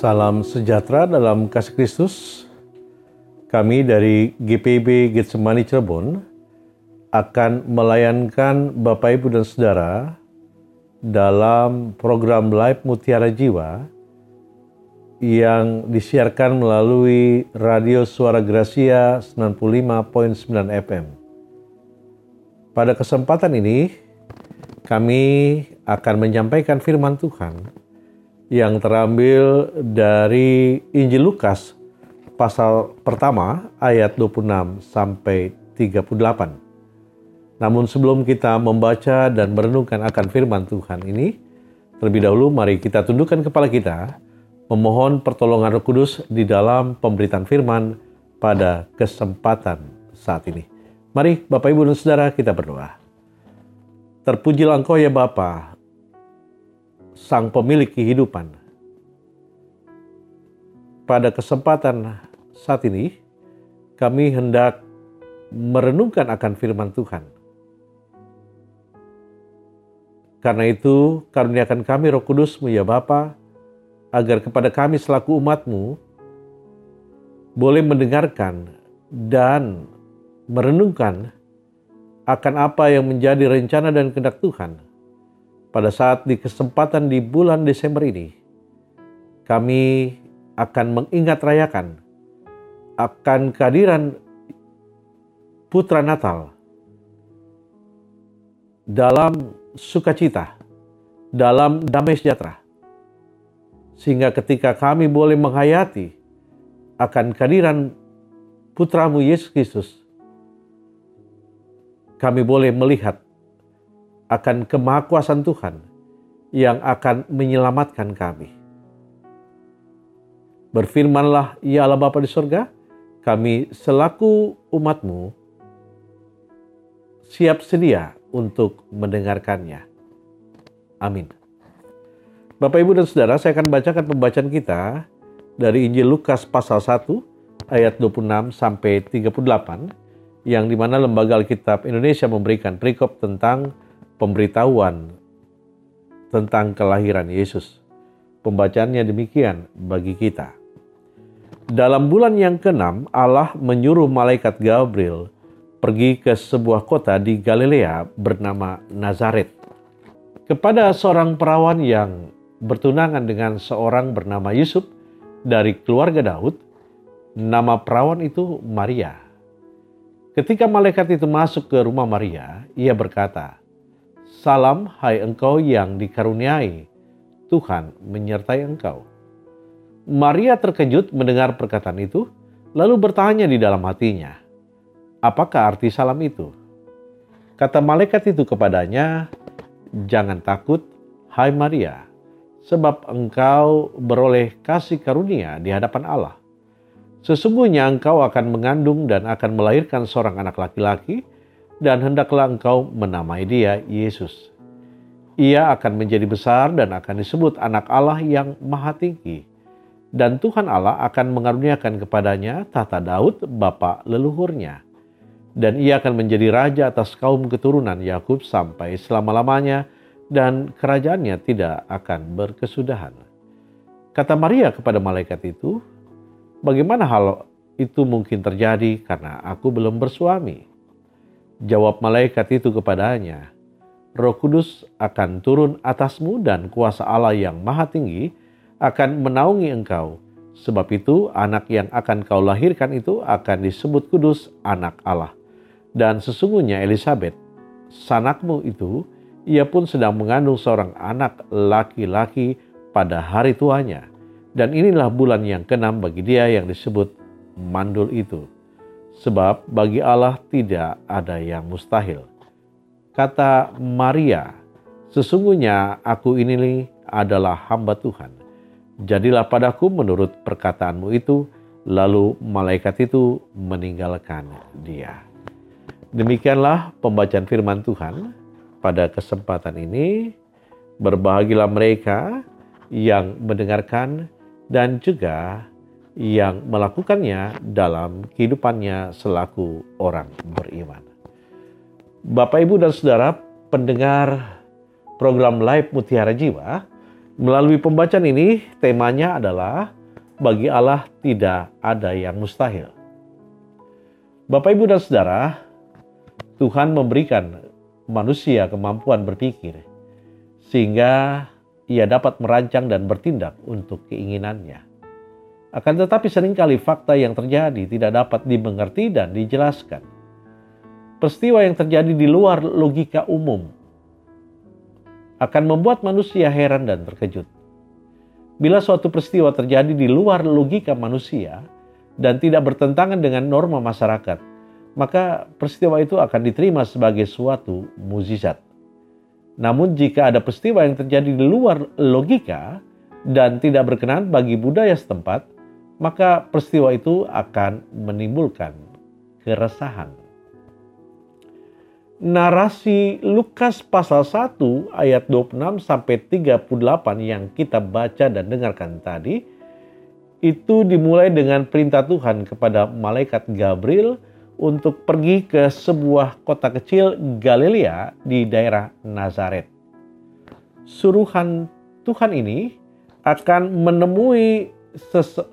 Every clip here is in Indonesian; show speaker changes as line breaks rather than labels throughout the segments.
Salam sejahtera dalam kasih Kristus. Kami dari GPB Getsemani Cirebon akan melayankan Bapak Ibu dan Saudara dalam program Live Mutiara Jiwa yang disiarkan melalui Radio Suara Gracia 95.9 FM. Pada kesempatan ini, kami akan menyampaikan firman Tuhan yang terambil dari Injil Lukas pasal pertama ayat 26 sampai 38. Namun sebelum kita membaca dan merenungkan akan firman Tuhan ini, terlebih dahulu mari kita tundukkan kepala kita, memohon pertolongan Roh Kudus di dalam pemberitaan firman pada kesempatan saat ini. Mari Bapak Ibu dan Saudara kita berdoa. Terpujilah Engkau ya Bapa, Sang Pemilik kehidupan. Pada kesempatan saat ini, kami hendak merenungkan akan firman Tuhan karena itu, karuniakan kami roh kudusmu ya Bapa, agar kepada kami selaku umatmu boleh mendengarkan dan merenungkan akan apa yang menjadi rencana dan kehendak Tuhan pada saat di kesempatan di bulan Desember ini. Kami akan mengingat rayakan akan kehadiran Putra Natal dalam sukacita, dalam damai sejahtera. Sehingga ketika kami boleh menghayati akan kehadiran putramu Yesus Kristus, kami boleh melihat akan kemahakuasaan Tuhan yang akan menyelamatkan kami. Berfirmanlah, Ya Allah Bapa di surga, kami selaku umatmu siap sedia untuk mendengarkannya. Amin. Bapak, Ibu, dan Saudara, saya akan bacakan pembacaan kita dari Injil Lukas pasal 1 ayat 26 sampai 38 yang di mana Lembaga Alkitab Indonesia memberikan perikop tentang pemberitahuan tentang kelahiran Yesus. Pembacaannya demikian bagi kita. Dalam bulan yang keenam, Allah menyuruh malaikat Gabriel pergi ke sebuah kota di Galilea bernama Nazaret. Kepada seorang perawan yang bertunangan dengan seorang bernama Yusuf dari keluarga Daud, nama perawan itu Maria. Ketika malaikat itu masuk ke rumah Maria, ia berkata, Salam hai engkau yang dikaruniai, Tuhan menyertai engkau. Maria terkejut mendengar perkataan itu, lalu bertanya di dalam hatinya, Apakah arti salam itu? Kata malaikat itu kepadanya, "Jangan takut, hai Maria, sebab engkau beroleh kasih karunia di hadapan Allah. Sesungguhnya engkau akan mengandung dan akan melahirkan seorang anak laki-laki, dan hendaklah engkau menamai dia Yesus. Ia akan menjadi besar dan akan disebut Anak Allah yang Maha Tinggi." dan Tuhan Allah akan mengaruniakan kepadanya tata Daud, bapa leluhurnya dan ia akan menjadi raja atas kaum keturunan Yakub sampai selama-lamanya dan kerajaannya tidak akan berkesudahan. Kata Maria kepada malaikat itu, "Bagaimana hal itu mungkin terjadi karena aku belum bersuami?" Jawab malaikat itu kepadanya, "Roh Kudus akan turun atasmu dan kuasa Allah yang Maha Tinggi akan menaungi engkau." Sebab itu, anak yang akan kau lahirkan itu akan disebut kudus, anak Allah dan sesungguhnya Elizabeth, sanakmu itu, ia pun sedang mengandung seorang anak laki-laki pada hari tuanya. Dan inilah bulan yang keenam bagi dia yang disebut mandul itu. Sebab bagi Allah tidak ada yang mustahil. Kata Maria, sesungguhnya aku ini adalah hamba Tuhan. Jadilah padaku menurut perkataanmu itu, lalu malaikat itu meninggalkan dia. Demikianlah pembacaan firman Tuhan pada kesempatan ini. Berbahagilah mereka yang mendengarkan dan juga yang melakukannya dalam kehidupannya selaku orang beriman. Bapak, Ibu, dan Saudara, pendengar program Live Mutiara Jiwa, Melalui pembacaan ini, temanya adalah bagi Allah tidak ada yang mustahil. Bapak, ibu, dan saudara, Tuhan memberikan manusia kemampuan berpikir, sehingga ia dapat merancang dan bertindak untuk keinginannya. Akan tetapi sering kali fakta yang terjadi tidak dapat dimengerti dan dijelaskan. Peristiwa yang terjadi di luar logika umum akan membuat manusia heran dan terkejut. Bila suatu peristiwa terjadi di luar logika manusia dan tidak bertentangan dengan norma masyarakat, maka peristiwa itu akan diterima sebagai suatu mukjizat. Namun jika ada peristiwa yang terjadi di luar logika dan tidak berkenan bagi budaya setempat, maka peristiwa itu akan menimbulkan keresahan narasi Lukas pasal 1 ayat 26 sampai 38 yang kita baca dan dengarkan tadi itu dimulai dengan perintah Tuhan kepada malaikat Gabriel untuk pergi ke sebuah kota kecil Galilea di daerah Nazaret. Suruhan Tuhan ini akan menemui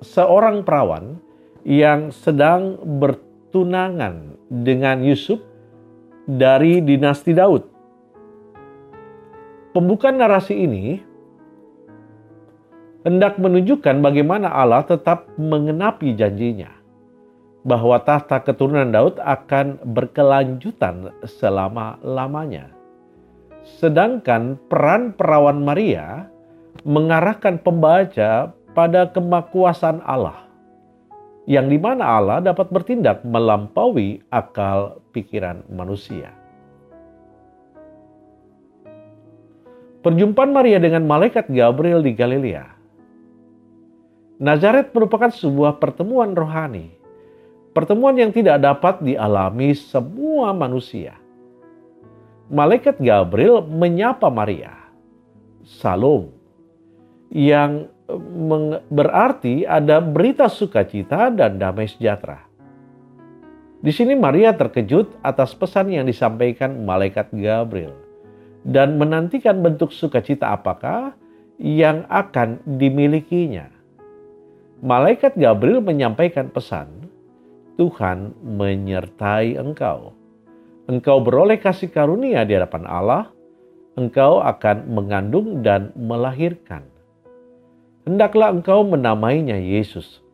seorang perawan yang sedang bertunangan dengan Yusuf dari dinasti Daud. Pembukaan narasi ini hendak menunjukkan bagaimana Allah tetap mengenapi janjinya bahwa tahta keturunan Daud akan berkelanjutan selama-lamanya. Sedangkan peran perawan Maria mengarahkan pembaca pada kemakuasaan Allah yang di mana Allah dapat bertindak melampaui akal pikiran manusia. Perjumpaan Maria dengan malaikat Gabriel di Galilea. Nazaret merupakan sebuah pertemuan rohani. Pertemuan yang tidak dapat dialami semua manusia. Malaikat Gabriel menyapa Maria. Salom. Yang berarti ada berita sukacita dan damai sejahtera. Di sini Maria terkejut atas pesan yang disampaikan malaikat Gabriel dan menantikan bentuk sukacita apakah yang akan dimilikinya. Malaikat Gabriel menyampaikan pesan, Tuhan menyertai engkau. Engkau beroleh kasih karunia di hadapan Allah, engkau akan mengandung dan melahirkan hendaklah engkau menamainya Yesus.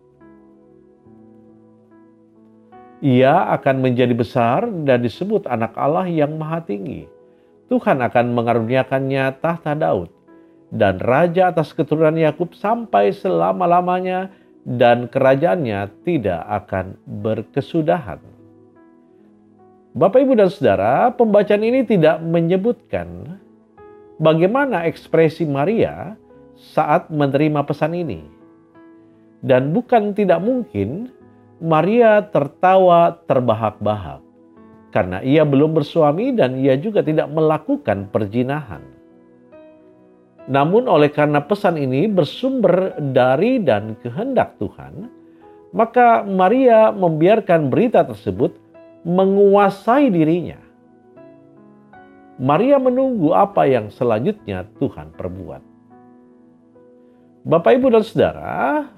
Ia akan menjadi besar dan disebut anak Allah yang maha tinggi. Tuhan akan mengaruniakannya tahta Daud dan raja atas keturunan Yakub sampai selama-lamanya dan kerajaannya tidak akan berkesudahan. Bapak, Ibu, dan Saudara, pembacaan ini tidak menyebutkan bagaimana ekspresi Maria saat menerima pesan ini. Dan bukan tidak mungkin Maria tertawa terbahak-bahak karena ia belum bersuami dan ia juga tidak melakukan perjinahan. Namun oleh karena pesan ini bersumber dari dan kehendak Tuhan, maka Maria membiarkan berita tersebut menguasai dirinya. Maria menunggu apa yang selanjutnya Tuhan perbuat. Bapak, Ibu, dan Saudara,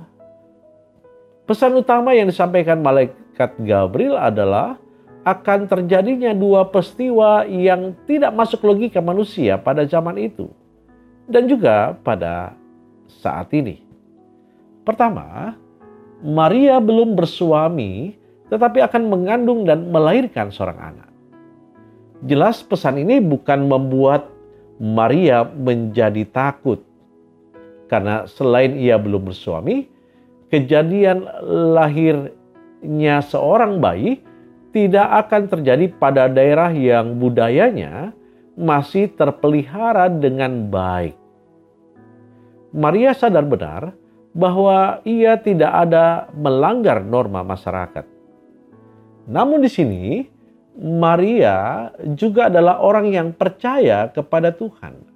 pesan utama yang disampaikan malaikat Gabriel adalah akan terjadinya dua peristiwa yang tidak masuk logika manusia pada zaman itu dan juga pada saat ini. Pertama, Maria belum bersuami tetapi akan mengandung dan melahirkan seorang anak. Jelas pesan ini bukan membuat Maria menjadi takut karena selain ia belum bersuami, kejadian lahirnya seorang bayi tidak akan terjadi pada daerah yang budayanya masih terpelihara dengan baik. Maria sadar benar bahwa ia tidak ada melanggar norma masyarakat. Namun di sini Maria juga adalah orang yang percaya kepada Tuhan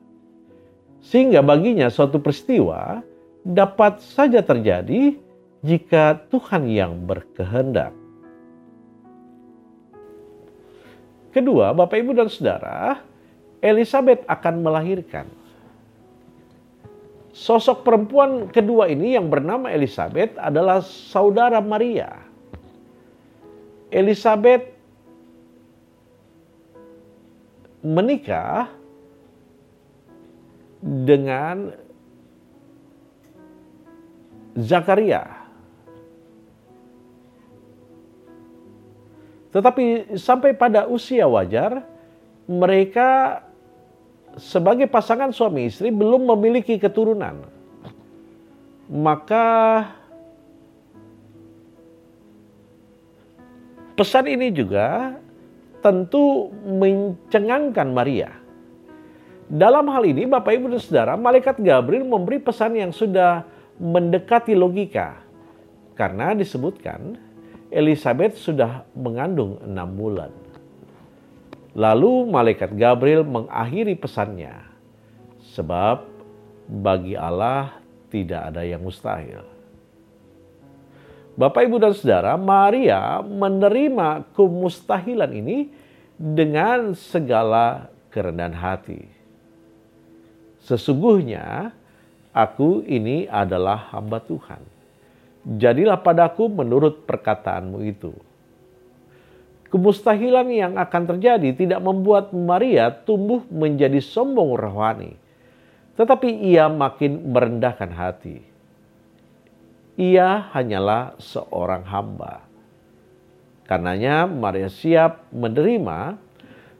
sehingga baginya suatu peristiwa dapat saja terjadi jika Tuhan yang berkehendak. Kedua, Bapak Ibu dan Saudara, Elizabeth akan melahirkan. Sosok perempuan kedua ini yang bernama Elizabeth adalah saudara Maria. Elizabeth menikah dengan Zakaria. Tetapi sampai pada usia wajar, mereka sebagai pasangan suami istri belum memiliki keturunan. Maka pesan ini juga tentu mencengangkan Maria. Dalam hal ini Bapak Ibu dan Saudara, malaikat Gabriel memberi pesan yang sudah mendekati logika. Karena disebutkan Elizabeth sudah mengandung enam bulan. Lalu malaikat Gabriel mengakhiri pesannya. Sebab bagi Allah tidak ada yang mustahil. Bapak, Ibu, dan Saudara, Maria menerima kemustahilan ini dengan segala kerendahan hati. Sesungguhnya aku ini adalah hamba Tuhan. Jadilah padaku menurut perkataanmu itu. Kemustahilan yang akan terjadi tidak membuat Maria tumbuh menjadi sombong rohani. Tetapi ia makin merendahkan hati ia hanyalah seorang hamba. Karenanya Maria siap menerima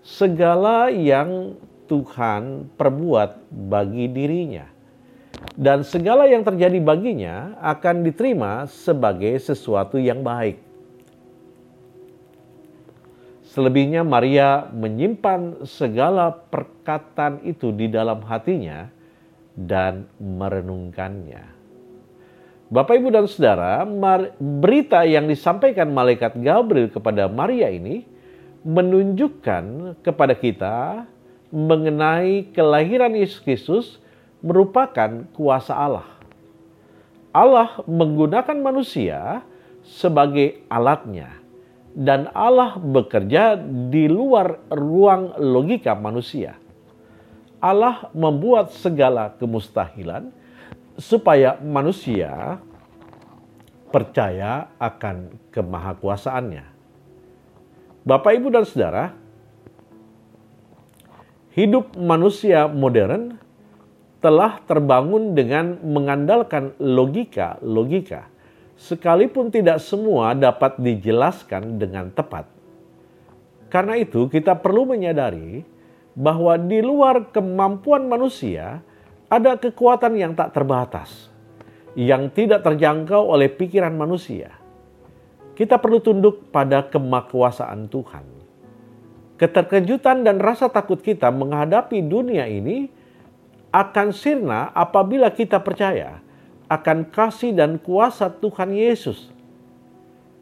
segala yang Tuhan perbuat bagi dirinya. Dan segala yang terjadi baginya akan diterima sebagai sesuatu yang baik. Selebihnya Maria menyimpan segala perkataan itu di dalam hatinya dan merenungkannya. Bapak, Ibu, dan Saudara, berita yang disampaikan malaikat Gabriel kepada Maria ini menunjukkan kepada kita mengenai kelahiran Yesus Kristus merupakan kuasa Allah. Allah menggunakan manusia sebagai alatnya dan Allah bekerja di luar ruang logika manusia. Allah membuat segala kemustahilan supaya manusia percaya akan kemahakuasaannya. Bapak, Ibu, dan Saudara, hidup manusia modern telah terbangun dengan mengandalkan logika-logika, sekalipun tidak semua dapat dijelaskan dengan tepat. Karena itu, kita perlu menyadari bahwa di luar kemampuan manusia, ada kekuatan yang tak terbatas, yang tidak terjangkau oleh pikiran manusia. Kita perlu tunduk pada kemakuasaan Tuhan. Keterkejutan dan rasa takut kita menghadapi dunia ini akan sirna apabila kita percaya akan kasih dan kuasa Tuhan Yesus.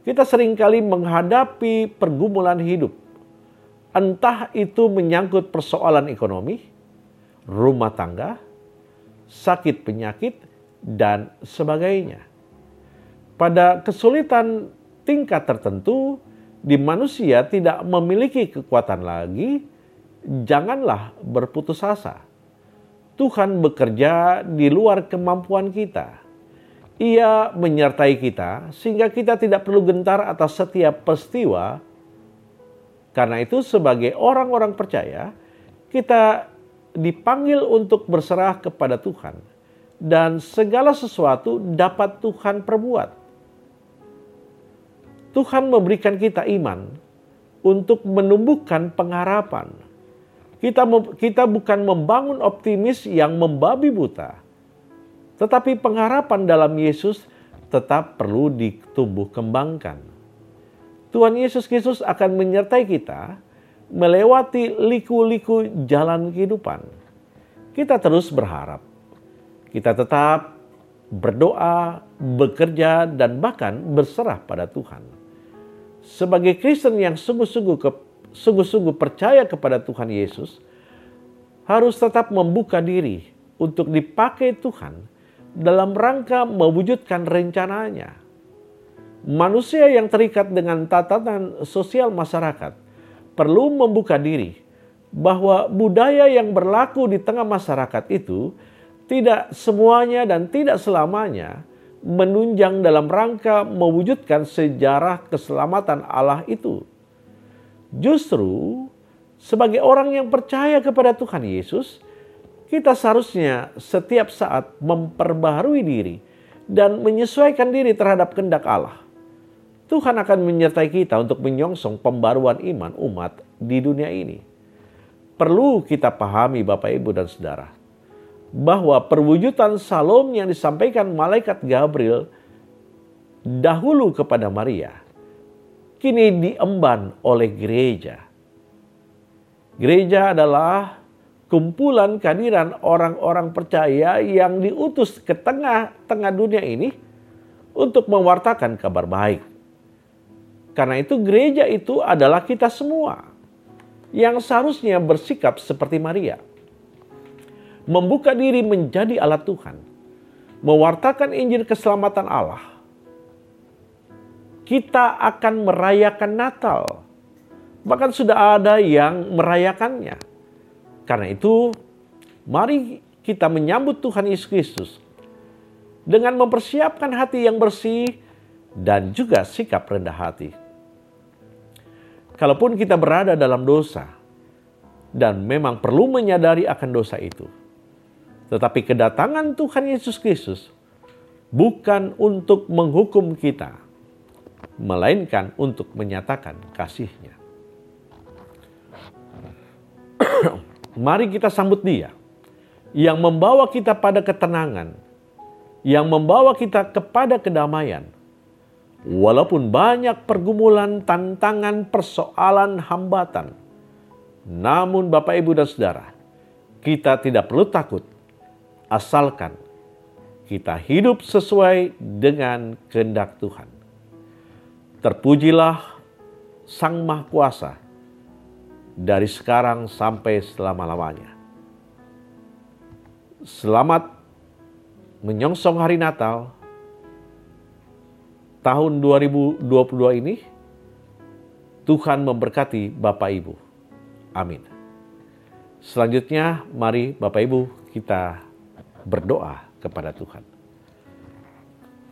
Kita sering kali menghadapi pergumulan hidup, entah itu menyangkut persoalan ekonomi, rumah tangga, sakit penyakit, dan sebagainya. Pada kesulitan tingkat tertentu, di manusia tidak memiliki kekuatan lagi, janganlah berputus asa. Tuhan bekerja di luar kemampuan kita. Ia menyertai kita sehingga kita tidak perlu gentar atas setiap peristiwa. Karena itu sebagai orang-orang percaya, kita dipanggil untuk berserah kepada Tuhan, dan segala sesuatu dapat Tuhan perbuat. Tuhan memberikan kita iman untuk menumbuhkan pengharapan. Kita kita bukan membangun optimis yang membabi buta, tetapi pengharapan dalam Yesus tetap perlu ditumbuh kembangkan. Tuhan Yesus Kristus akan menyertai kita melewati liku-liku jalan kehidupan. Kita terus berharap. Kita tetap berdoa, bekerja, dan bahkan berserah pada Tuhan. Sebagai Kristen yang sungguh-sungguh sungguh-sungguh percaya kepada Tuhan Yesus, harus tetap membuka diri untuk dipakai Tuhan dalam rangka mewujudkan rencananya. Manusia yang terikat dengan tatanan sosial masyarakat perlu membuka diri bahwa budaya yang berlaku di tengah masyarakat itu tidak semuanya dan tidak selamanya menunjang dalam rangka mewujudkan sejarah keselamatan Allah itu. Justru sebagai orang yang percaya kepada Tuhan Yesus, kita seharusnya setiap saat memperbaharui diri dan menyesuaikan diri terhadap kehendak Allah. Tuhan akan menyertai kita untuk menyongsong pembaruan iman umat di dunia ini. Perlu kita pahami Bapak Ibu dan Saudara, bahwa perwujudan salom yang disampaikan malaikat Gabriel dahulu kepada Maria, kini diemban oleh gereja. Gereja adalah kumpulan kehadiran orang-orang percaya yang diutus ke tengah-tengah dunia ini untuk mewartakan kabar baik. Karena itu gereja itu adalah kita semua yang seharusnya bersikap seperti Maria. Membuka diri menjadi alat Tuhan. Mewartakan Injil keselamatan Allah. Kita akan merayakan Natal. Bahkan sudah ada yang merayakannya karena itu, mari kita menyambut Tuhan Yesus Kristus dengan mempersiapkan hati yang bersih dan juga sikap rendah hati. Kalaupun kita berada dalam dosa dan memang perlu menyadari akan dosa itu, tetapi kedatangan Tuhan Yesus Kristus bukan untuk menghukum kita, melainkan untuk menyatakan kasihnya. Mari kita sambut dia yang membawa kita pada ketenangan, yang membawa kita kepada kedamaian. Walaupun banyak pergumulan, tantangan, persoalan, hambatan, namun Bapak, Ibu, dan Saudara, kita tidak perlu takut, asalkan kita hidup sesuai dengan kehendak Tuhan. Terpujilah Sang Maha Kuasa dari sekarang sampai selama-lamanya. Selamat menyongsong hari Natal tahun 2022 ini. Tuhan memberkati Bapak Ibu. Amin. Selanjutnya mari Bapak Ibu kita berdoa kepada Tuhan.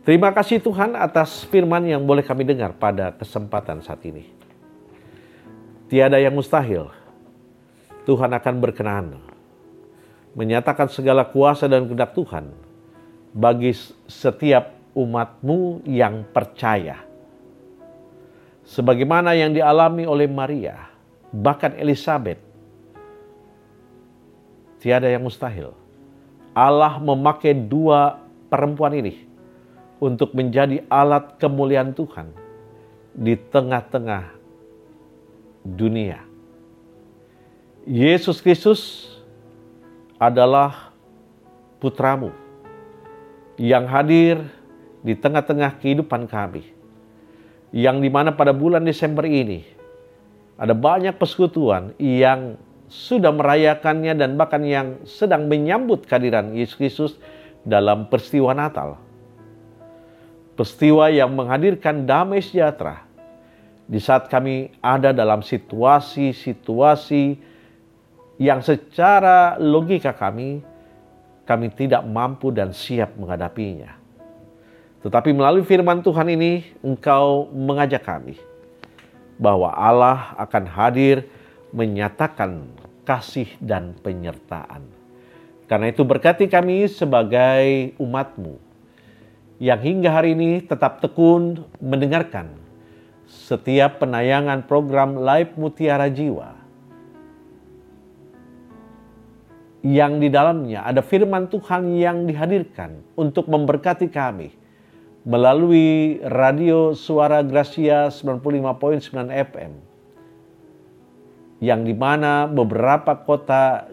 Terima kasih Tuhan atas firman yang boleh kami dengar pada kesempatan saat ini. Tiada yang mustahil. Tuhan akan berkenan menyatakan segala kuasa dan kehendak Tuhan bagi setiap umatmu yang percaya. Sebagaimana yang dialami oleh Maria, bahkan Elizabeth, tiada yang mustahil. Allah memakai dua perempuan ini untuk menjadi alat kemuliaan Tuhan di tengah-tengah dunia. Yesus Kristus adalah putramu yang hadir di tengah-tengah kehidupan kami. Yang di mana pada bulan Desember ini ada banyak persekutuan yang sudah merayakannya dan bahkan yang sedang menyambut kehadiran Yesus Kristus dalam peristiwa Natal. Peristiwa yang menghadirkan damai sejahtera di saat kami ada dalam situasi-situasi yang secara logika kami, kami tidak mampu dan siap menghadapinya. Tetapi melalui firman Tuhan ini, Engkau mengajak kami bahwa Allah akan hadir menyatakan kasih dan penyertaan. Karena itu berkati kami sebagai umatmu yang hingga hari ini tetap tekun mendengarkan setiap penayangan program Live Mutiara Jiwa yang di dalamnya ada firman Tuhan yang dihadirkan untuk memberkati kami melalui radio Suara Gracia 95.9 FM yang di mana beberapa kota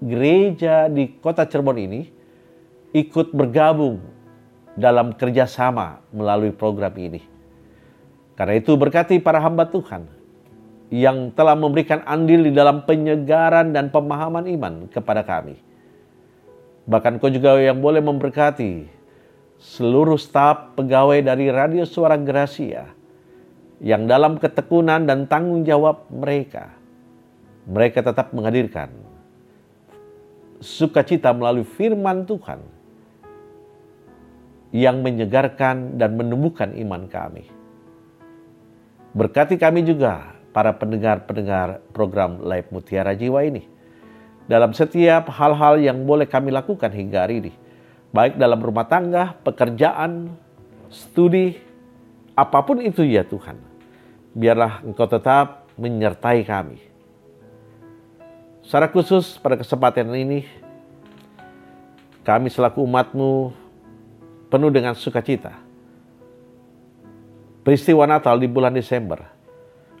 gereja di kota Cirebon ini ikut bergabung dalam kerjasama melalui program ini. Karena itu berkati para hamba Tuhan yang telah memberikan andil di dalam penyegaran dan pemahaman iman kepada kami. Bahkan kau juga yang boleh memberkati seluruh staf pegawai dari Radio Suara Gracia yang dalam ketekunan dan tanggung jawab mereka, mereka tetap menghadirkan sukacita melalui firman Tuhan yang menyegarkan dan menumbuhkan iman kami. Berkati kami juga para pendengar-pendengar program Live Mutiara Jiwa ini. Dalam setiap hal-hal yang boleh kami lakukan hingga hari ini. Baik dalam rumah tangga, pekerjaan, studi, apa pun itu ya Tuhan. Biarlah Engkau tetap menyertai kami. Secara khusus pada kesempatan ini, kami selaku umatmu penuh dengan sukacita Peristiwa Natal di bulan Desember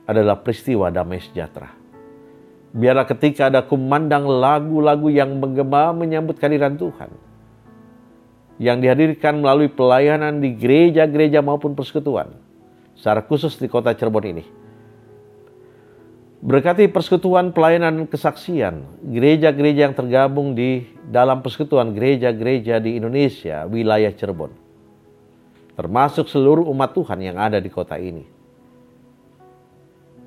adalah peristiwa damai sejahtera. Biarlah ketika ada kumandang lagu-lagu yang menggema menyambut kehadiran Tuhan. Yang dihadirkan melalui pelayanan di gereja-gereja maupun persekutuan. Secara khusus di kota Cirebon ini. Berkati persekutuan pelayanan kesaksian, gereja-gereja yang tergabung di dalam persekutuan gereja-gereja di Indonesia, wilayah Cirebon termasuk seluruh umat Tuhan yang ada di kota ini.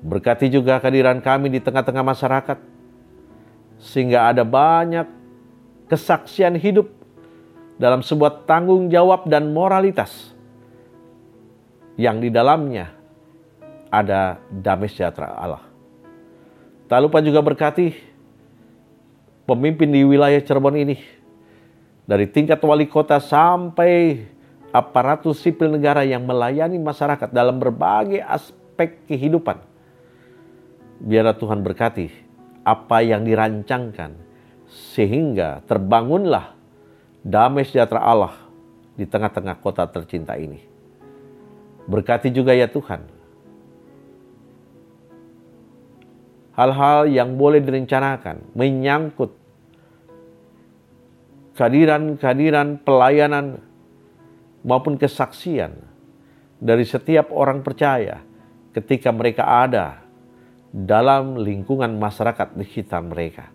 Berkati juga kehadiran kami di tengah-tengah masyarakat, sehingga ada banyak kesaksian hidup dalam sebuah tanggung jawab dan moralitas yang di dalamnya ada damai sejahtera Allah. Tak lupa juga berkati pemimpin di wilayah Cirebon ini, dari tingkat wali kota sampai aparatus sipil negara yang melayani masyarakat dalam berbagai aspek kehidupan. Biarlah Tuhan berkati apa yang dirancangkan sehingga terbangunlah damai sejahtera Allah di tengah-tengah kota tercinta ini. Berkati juga ya Tuhan. Hal-hal yang boleh direncanakan menyangkut kehadiran-kehadiran pelayanan maupun kesaksian dari setiap orang percaya ketika mereka ada dalam lingkungan masyarakat di sekitar mereka.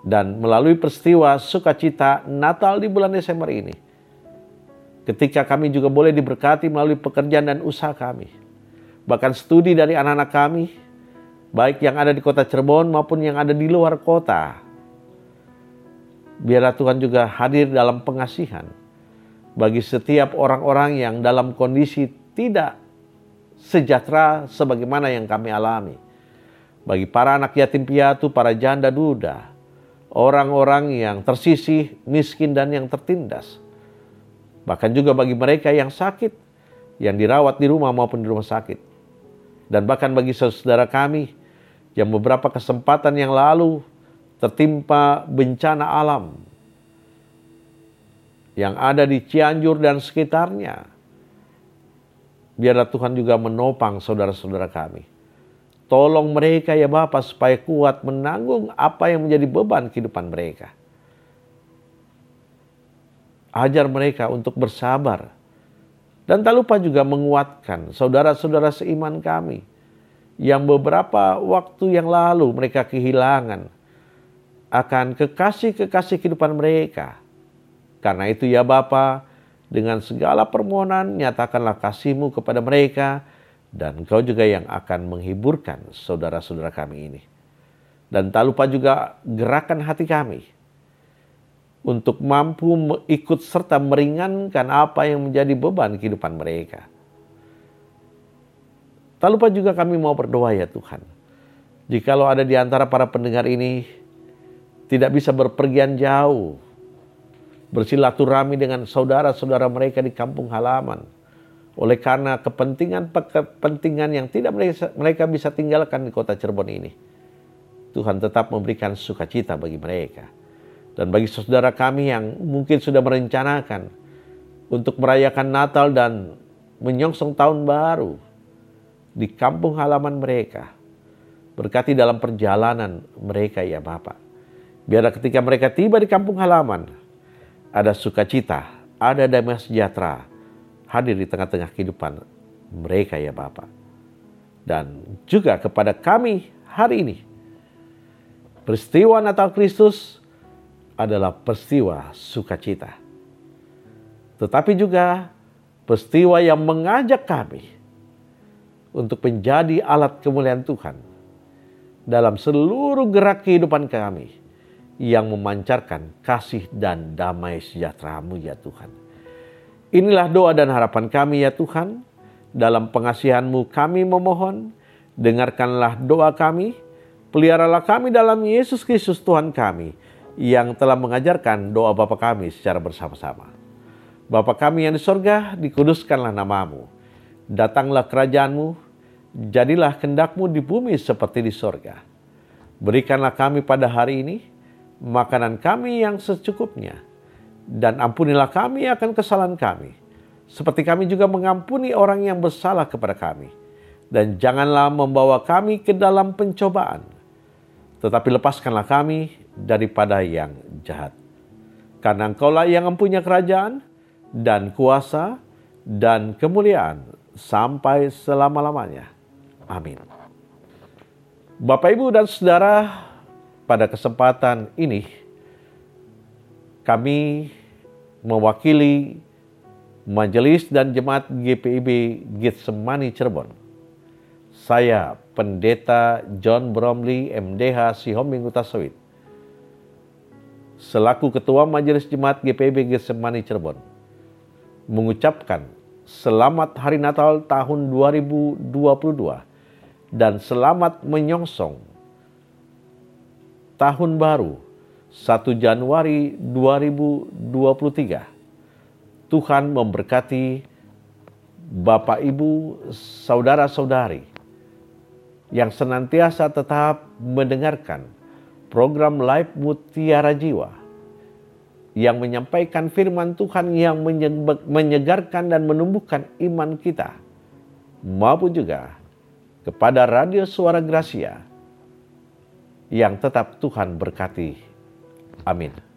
Dan melalui peristiwa sukacita Natal di bulan Desember ini, ketika kami juga boleh diberkati melalui pekerjaan dan usaha kami, bahkan studi dari anak-anak kami, baik yang ada di kota Cirebon maupun yang ada di luar kota, Biarlah Tuhan juga hadir dalam pengasihan bagi setiap orang-orang yang dalam kondisi tidak sejahtera sebagaimana yang kami alami. Bagi para anak yatim piatu, para janda duda, orang-orang yang tersisih, miskin dan yang tertindas. Bahkan juga bagi mereka yang sakit, yang dirawat di rumah maupun di rumah sakit. Dan bahkan bagi saudara kami yang beberapa kesempatan yang lalu tertimpa bencana alam yang ada di Cianjur dan sekitarnya. Biarlah Tuhan juga menopang saudara-saudara kami. Tolong mereka ya Bapak supaya kuat menanggung apa yang menjadi beban kehidupan mereka. Ajar mereka untuk bersabar. Dan tak lupa juga menguatkan saudara-saudara seiman kami yang beberapa waktu yang lalu mereka kehilangan akan kekasih-kekasih kehidupan mereka. Karena itu ya Bapa, dengan segala permohonan nyatakanlah kasihmu kepada mereka dan Engkau juga yang akan menghiburkan saudara-saudara kami ini. Dan tak lupa juga gerakan hati kami untuk mampu ikut serta meringankan apa yang menjadi beban kehidupan mereka. Tak lupa juga kami mau berdoa ya Tuhan. Jikalau ada di antara para pendengar ini tidak bisa berpergian jauh, bersilaturahmi dengan saudara-saudara mereka di kampung halaman. Oleh karena kepentingan-kepentingan yang tidak mereka bisa tinggalkan di kota Cirebon ini. Tuhan tetap memberikan sukacita bagi mereka. Dan bagi saudara kami yang mungkin sudah merencanakan untuk merayakan Natal dan menyongsong tahun baru di kampung halaman mereka. Berkati dalam perjalanan mereka ya Bapak. Biarlah ketika mereka tiba di kampung halaman, ada sukacita, ada damai sejahtera hadir di tengah-tengah kehidupan mereka ya Bapak. Dan juga kepada kami hari ini, peristiwa Natal Kristus adalah peristiwa sukacita. Tetapi juga peristiwa yang mengajak kami untuk menjadi alat kemuliaan Tuhan dalam seluruh gerak kehidupan kami yang memancarkan kasih dan damai sejahtera-Mu ya Tuhan. Inilah doa dan harapan kami ya Tuhan. Dalam pengasihan-Mu kami memohon, dengarkanlah doa kami, peliharalah kami dalam Yesus Kristus Tuhan kami yang telah mengajarkan doa Bapa kami secara bersama-sama. Bapa kami yang di sorga, dikuduskanlah namamu. Datanglah kerajaanmu, jadilah kendakmu di bumi seperti di sorga. Berikanlah kami pada hari ini makanan kami yang secukupnya, dan ampunilah kami akan kesalahan kami, seperti kami juga mengampuni orang yang bersalah kepada kami. Dan janganlah membawa kami ke dalam pencobaan, tetapi lepaskanlah kami daripada yang jahat. Karena engkaulah yang mempunyai kerajaan, dan kuasa, dan kemuliaan sampai selama-lamanya. Amin. Bapak, Ibu, dan Saudara, pada kesempatan ini kami mewakili Majelis dan Jemaat GPIB Getsemani Cirebon. Saya Pendeta John Bromley MDH Sihombing Utasawit selaku Ketua Majelis Jemaat GPIB Getsemani Cirebon mengucapkan selamat Hari Natal tahun 2022 dan selamat menyongsong tahun baru 1 Januari 2023. Tuhan memberkati Bapak Ibu, saudara-saudari yang senantiasa tetap mendengarkan program Live Mutiara Jiwa yang menyampaikan firman Tuhan yang menyegarkan dan menumbuhkan iman kita maupun juga kepada Radio Suara Gracia yang tetap Tuhan berkati. Amin.